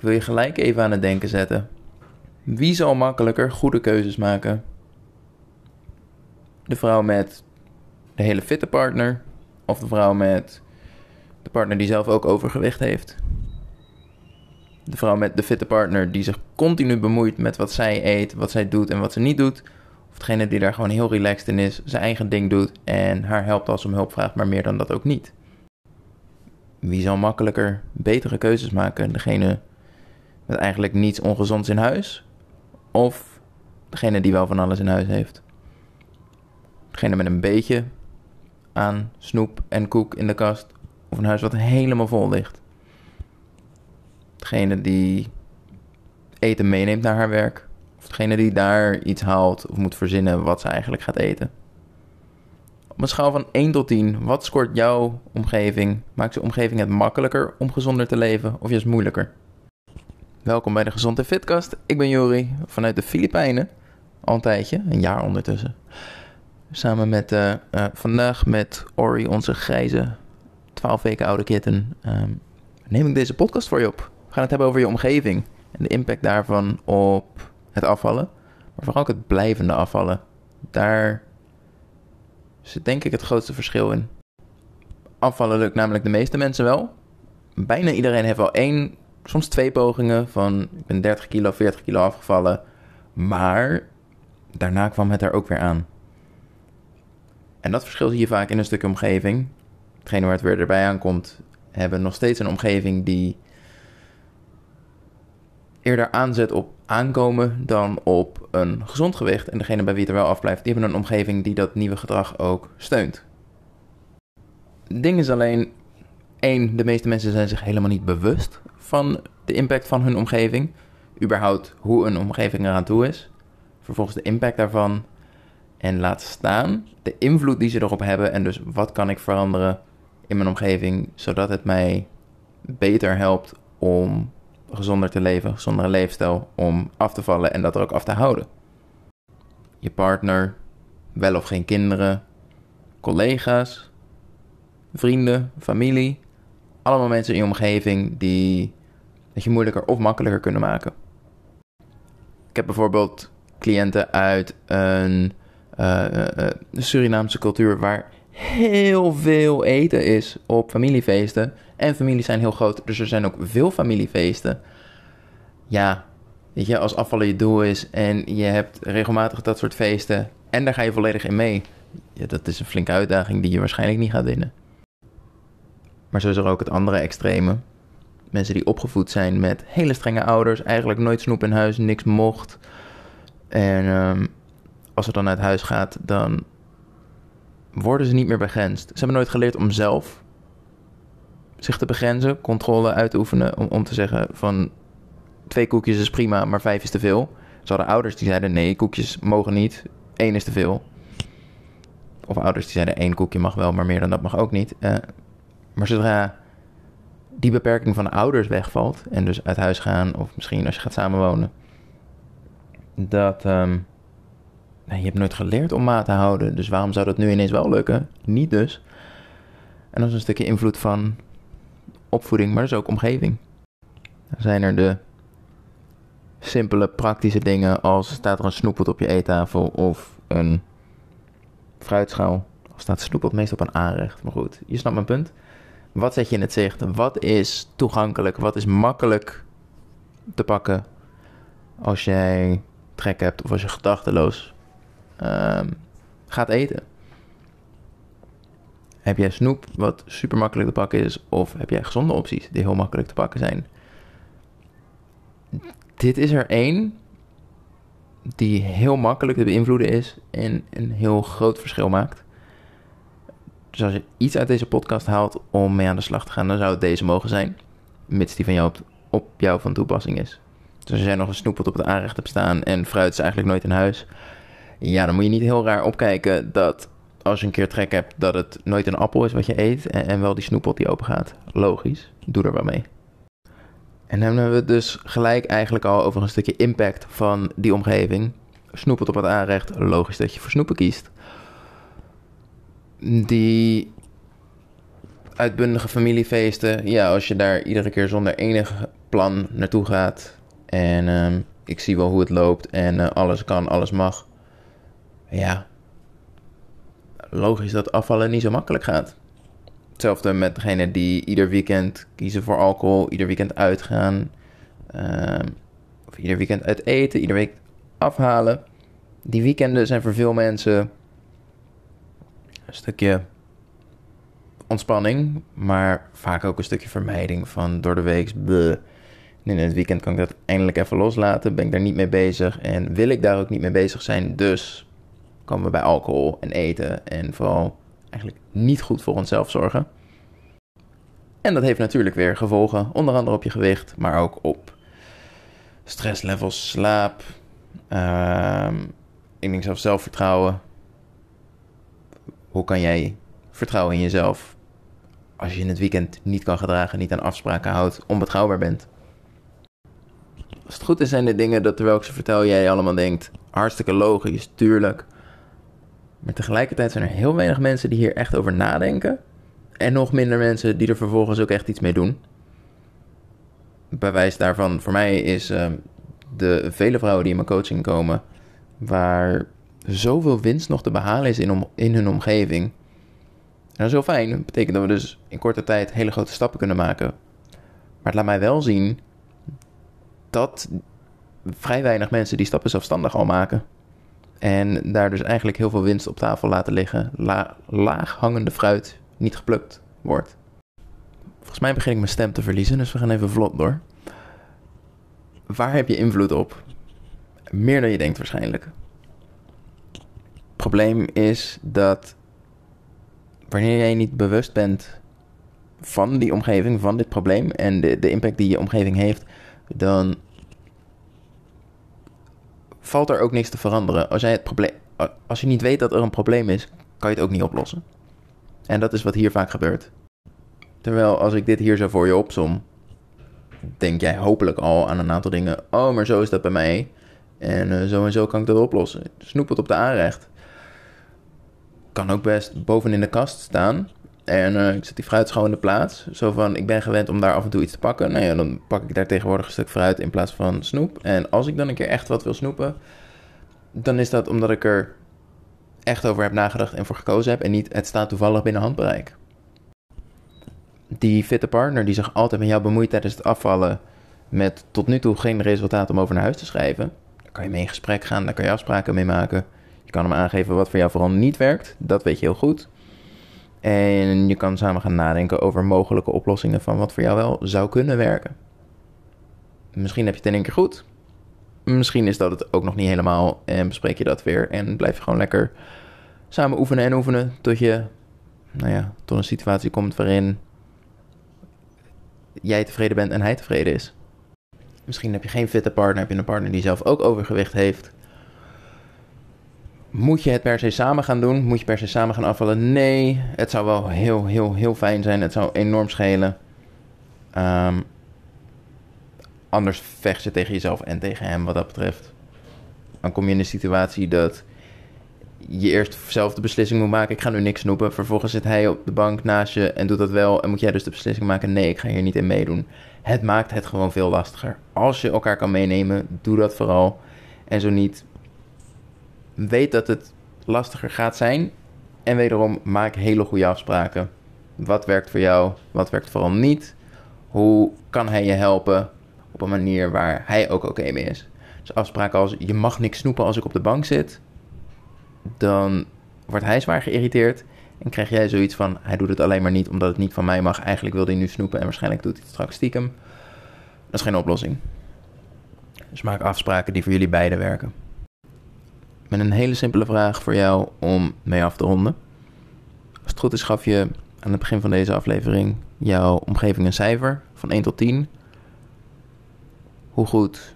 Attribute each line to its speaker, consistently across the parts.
Speaker 1: Ik wil je gelijk even aan het denken zetten. Wie zal makkelijker goede keuzes maken? De vrouw met de hele fitte partner of de vrouw met de partner die zelf ook overgewicht heeft? De vrouw met de fitte partner die zich continu bemoeit met wat zij eet, wat zij doet en wat ze niet doet. Of degene die daar gewoon heel relaxed in is, zijn eigen ding doet en haar helpt als ze om hulp vraagt, maar meer dan dat ook niet. Wie zal makkelijker betere keuzes maken? Degene met eigenlijk niets ongezonds in huis? Of degene die wel van alles in huis heeft? Degene met een beetje aan snoep en koek in de kast? Of een huis wat helemaal vol ligt? Degene die eten meeneemt naar haar werk? Of degene die daar iets haalt of moet verzinnen wat ze eigenlijk gaat eten? Op een schaal van 1 tot 10, wat scoort jouw omgeving? Maakt je omgeving het makkelijker om gezonder te leven of juist moeilijker? Welkom bij de Gezonde Fitcast. Ik ben Jori vanuit de Filipijnen. Al een tijdje, een jaar ondertussen. Samen met uh, uh, vandaag met Ori, onze grijze 12 weken oude kitten, um, neem ik deze podcast voor je op. We gaan het hebben over je omgeving en de impact daarvan op het afvallen, maar vooral ook het blijvende afvallen. Daar zit denk ik het grootste verschil in. Afvallen lukt namelijk de meeste mensen wel. Bijna iedereen heeft wel één, soms twee pogingen van ik ben 30 kilo, 40 kilo afgevallen. Maar daarna kwam het er ook weer aan. En dat verschil zie je vaak in een stukje omgeving. Hetgene waar het weer erbij aankomt, hebben nog steeds een omgeving die eerder aanzet op aankomen dan op een gezond gewicht. En degene bij wie het er wel afblijft, die hebben een omgeving die dat nieuwe gedrag ook steunt. Het ding is alleen, één, de meeste mensen zijn zich helemaal niet bewust van de impact van hun omgeving. Überhaupt hoe een omgeving eraan toe is. Vervolgens de impact daarvan. En laat staan de invloed die ze erop hebben. En dus wat kan ik veranderen in mijn omgeving, zodat het mij beter helpt om gezonder te leven, gezondere leefstijl, om af te vallen en dat er ook af te houden. Je partner, wel of geen kinderen, collega's, vrienden, familie, allemaal mensen in je omgeving die je moeilijker of makkelijker kunnen maken. Ik heb bijvoorbeeld cliënten uit een uh, uh, Surinaamse cultuur waar heel veel eten is op familiefeesten. En families zijn heel groot, dus er zijn ook veel familiefeesten. Ja, je, als afvallen je doel is en je hebt regelmatig dat soort feesten en daar ga je volledig in mee. Ja, dat is een flinke uitdaging die je waarschijnlijk niet gaat winnen. Maar zo is er ook het andere extreme. Mensen die opgevoed zijn met hele strenge ouders, eigenlijk nooit snoep in huis, niks mocht. En um, als het dan uit huis gaat, dan worden ze niet meer begrensd. Ze hebben nooit geleerd om zelf zich te begrenzen, controle uit te oefenen, om, om te zeggen van twee koekjes is prima, maar vijf is te veel. Ze hadden ouders die zeiden nee, koekjes mogen niet, één is te veel. Of ouders die zeiden één koekje mag wel, maar meer dan dat mag ook niet. Uh, maar zodra die beperking van de ouders wegvalt en dus uit huis gaan, of misschien als je gaat samenwonen, dat um, je hebt nooit geleerd om maat te houden. Dus waarom zou dat nu ineens wel lukken? Niet dus. En dat is een stukje invloed van opvoeding, maar dus ook omgeving. Dan zijn er de simpele praktische dingen als staat er een snoepot op je eettafel of een fruitschaal. Of staat snoepot meestal op een aanrecht. Maar goed, je snapt mijn punt. Wat zet je in het zicht? Wat is toegankelijk? Wat is makkelijk te pakken als jij trek hebt of als je gedachteloos um, gaat eten. Heb jij snoep wat super makkelijk te pakken is, of heb jij gezonde opties die heel makkelijk te pakken zijn? Dit is er één die heel makkelijk te beïnvloeden is en een heel groot verschil maakt. Dus als je iets uit deze podcast haalt om mee aan de slag te gaan, dan zou het deze mogen zijn. Mits die van jou op, op jou van toepassing is. Dus als jij nog een snoepot op het aanrecht hebt staan en fruit is eigenlijk nooit in huis, ja, dan moet je niet heel raar opkijken dat als je een keer trek hebt dat het nooit een appel is wat je eet en, wel die snoepot die open gaat. Logisch, doe er wel mee. En dan hebben we het dus gelijk eigenlijk al over een stukje impact van die omgeving. Snoepot op het aanrecht, logisch dat je voor snoepen kiest. Die uitbundige familiefeesten, ja, als je daar iedere keer zonder enige plan naartoe gaat. En ehm, ik zie wel hoe het loopt en eh, alles kan, alles mag. Ja, logisch dat afvallen niet zo makkelijk gaat. Hetzelfde met degene die ieder weekend kiezen voor alcohol, ieder weekend uitgaan. Ehm, of ieder weekend uit eten, ieder week afhalen. Die weekenden zijn voor veel mensen een stukje ontspanning, maar vaak ook een stukje vermijding van door de week. In het weekend kan ik dat eindelijk even loslaten, ben ik daar niet mee bezig en wil ik daar ook niet mee bezig zijn. Dus komen we bij alcohol en eten en vooral eigenlijk niet goed voor onszelf zorgen. En dat heeft natuurlijk weer gevolgen, onder andere op je gewicht, maar ook op stresslevels, slaap, uh, ik denk zelf zelfvertrouwen. Hoe kan jij vertrouwen in jezelf als je in het weekend niet kan gedragen, niet aan afspraken houdt, onbetrouwbaar bent? Als het goed is, zijn dit dingen dat terwijl ik ze vertel, jij allemaal denkt: hartstikke logisch, tuurlijk. Maar tegelijkertijd zijn er heel weinig mensen die hier echt over nadenken. En nog minder mensen die er vervolgens ook echt iets mee doen. Bewijs daarvan voor mij is uh, de vele vrouwen die in mijn coaching komen, waar zoveel winst nog te behalen is in, in hun omgeving. En dat is heel fijn. Dat betekent dat we dus in korte tijd hele grote stappen kunnen maken. Maar het laat mij wel zien dat vrij weinig mensen die stappen zelfstandig al maken. En daar dus eigenlijk heel veel winst op tafel laten liggen. La laag hangende fruit niet geplukt wordt. Volgens mij begin ik mijn stem te verliezen, dus we gaan even vlot door. Waar heb je invloed op? Meer dan je denkt waarschijnlijk. Probleem is dat wanneer jij niet bewust bent van die omgeving, van dit probleem en de, de impact die je omgeving heeft, dan valt er ook niks te veranderen. Als, jij het probleem, als je niet weet dat er een probleem is, kan je het ook niet oplossen. En dat is wat hier vaak gebeurt. Terwijl als ik dit hier zo voor je opsom, denk jij hopelijk al aan een aantal dingen. Oh, maar zo is dat bij mij. En uh, zo en zo kan ik dat oplossen. Snoep het op de aanrecht. Kan ook best boven in de kast staan. En uh, ik zet die fruitschaal in de plaats. Zo van, ik ben gewend om daar af en toe iets te pakken. Nou ja, dan pak ik daar tegenwoordig een stuk fruit in plaats van snoep. En als ik dan een keer echt wat wil snoepen, dan is dat omdat ik er echt over heb nagedacht en voor gekozen heb. En niet, het staat toevallig binnen handbereik. Die fitte partner die zich altijd met jou bemoeit tijdens het afvallen. Met tot nu toe geen resultaat om over naar huis te schrijven. Daar kan je mee in gesprek gaan, daar kan je afspraken mee maken. Je kan hem aangeven wat voor jou vooral niet werkt. Dat weet je heel goed. En je kan samen gaan nadenken over mogelijke oplossingen van wat voor jou wel zou kunnen werken. Misschien heb je het in één keer goed. Misschien is dat het ook nog niet helemaal en bespreek je dat weer en blijf je gewoon lekker samen oefenen en oefenen tot je, nou ja, tot een situatie komt waarin jij tevreden bent en hij tevreden is. Misschien heb je geen fitte partner, heb je een partner die zelf ook overgewicht heeft. Moet je het per se samen gaan doen? Moet je per se samen gaan afvallen? Nee, het zou wel heel, heel, heel fijn zijn. Het zou enorm schelen. Um, anders vecht je tegen jezelf en tegen hem wat dat betreft. Dan kom je in een situatie dat je eerst zelf de beslissing moet maken: ik ga nu niks snoepen. Vervolgens zit hij op de bank naast je en doet dat wel. En moet jij dus de beslissing maken: nee, ik ga hier niet in meedoen. Het maakt het gewoon veel lastiger. Als je elkaar kan meenemen, doe dat vooral. En zo niet, weet dat het lastiger gaat zijn. En wederom, maak hele goede afspraken. Wat werkt voor jou? Wat werkt vooral niet? Hoe kan hij je helpen op een manier waar hij ook oké mee is? Dus afspraken als je mag niks snoepen als ik op de bank zit. Dan wordt hij zwaar geïrriteerd. En krijg jij zoiets van, hij doet het alleen maar niet omdat het niet van mij mag. Eigenlijk wil hij nu snoepen en waarschijnlijk doet hij het straks stiekem. Dat is geen oplossing. Dus maak afspraken die voor jullie beiden werken. Met een hele simpele vraag voor jou om mee af te ronden. Als het goed is, gaf je aan het begin van deze aflevering jouw omgeving een cijfer van 1 tot 10. Hoe goed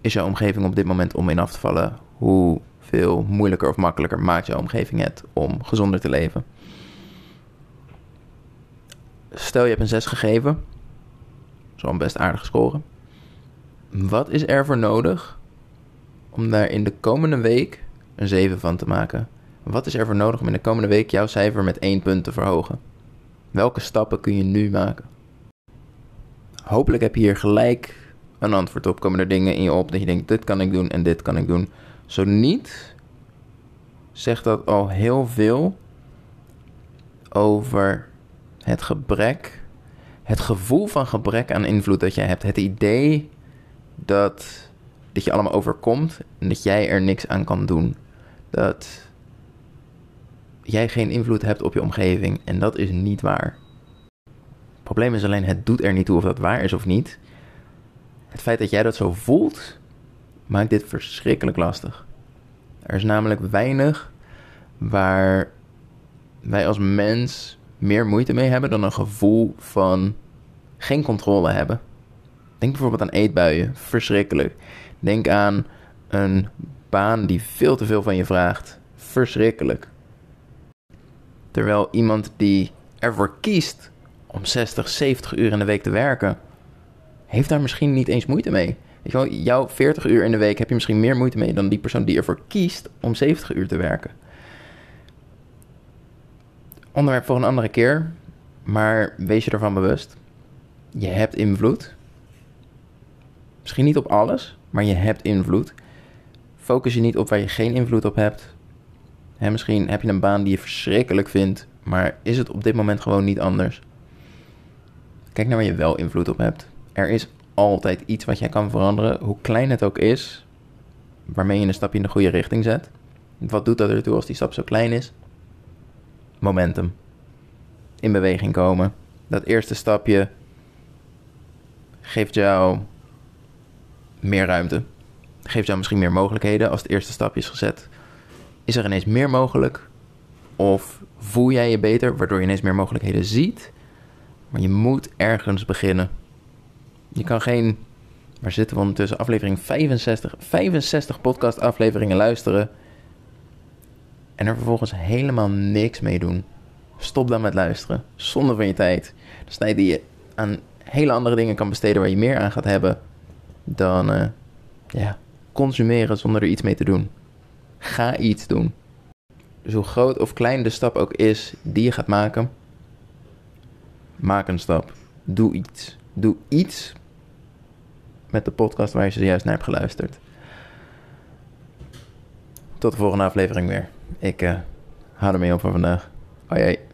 Speaker 1: is jouw omgeving op dit moment om in af te vallen? Hoeveel moeilijker of makkelijker maakt jouw omgeving het om gezonder te leven? Stel je hebt een 6 gegeven, zo'n best aardige score. Wat is er voor nodig om daar in de komende week een 7 van te maken? Wat is er voor nodig om in de komende week jouw cijfer met 1 punt te verhogen? Welke stappen kun je nu maken? hopelijk heb je hier gelijk een antwoord op. Komen er dingen in je op dat je denkt: dit kan ik doen en dit kan ik doen. Zo niet, zegt dat al heel veel over het gebrek, het gevoel van gebrek aan invloed dat jij hebt. Het idee dat dit je allemaal overkomt en dat jij er niks aan kan doen. Dat jij geen invloed hebt op je omgeving en dat is niet waar. Het probleem is alleen, het doet er niet toe of dat waar is of niet. Het feit dat jij dat zo voelt, maakt dit verschrikkelijk lastig. Er is namelijk weinig waar wij als mens meer moeite mee hebben dan een gevoel van geen controle hebben. Denk bijvoorbeeld aan eetbuien, verschrikkelijk. Denk aan een baan die veel te veel van je vraagt, verschrikkelijk. Terwijl iemand die ervoor kiest om 60, 70 uur in de week te werken, heeft daar misschien niet eens moeite mee. Weet je wel, jouw 40 uur in de week heb je misschien meer moeite mee dan die persoon die ervoor kiest om 70 uur te werken. Onderwerp voor een andere keer, maar wees je ervan bewust. Je hebt invloed. Misschien niet op alles, maar je hebt invloed. Focus je niet op waar je geen invloed op hebt. Misschien heb je een baan die je verschrikkelijk vindt, maar is het op dit moment gewoon niet anders? Kijk naar waar je wel invloed op hebt. Er is altijd iets wat jij kan veranderen, hoe klein het ook is, waarmee je een stapje in de goede richting zet. Wat doet dat ertoe als die stap zo klein is? Momentum. In beweging komen. Dat eerste stapje geeft jou meer ruimte. Geeft jou misschien meer mogelijkheden als het eerste stapje is gezet. Is er ineens meer mogelijk? Of voel jij je beter, waardoor je ineens meer mogelijkheden ziet? Maar je moet ergens beginnen. Je kan geen, waar zitten we ondertussen, aflevering 65, 65 podcast afleveringen luisteren. En er vervolgens helemaal niks mee doen. Stop dan met luisteren. Zonde van je tijd. Dat is tijd die je aan hele andere dingen kan besteden waar je meer aan gaat hebben dan uh, ja, consumeren zonder er iets mee te doen. Ga iets doen. Dus hoe groot of klein de stap ook is die je gaat maken, maak een stap. Doe iets. Doe iets met de podcast waar je zojuist naar hebt geluisterd. Tot de volgende aflevering weer. Ik uh, hou ermee op voor vandaag. Hoi, hoi.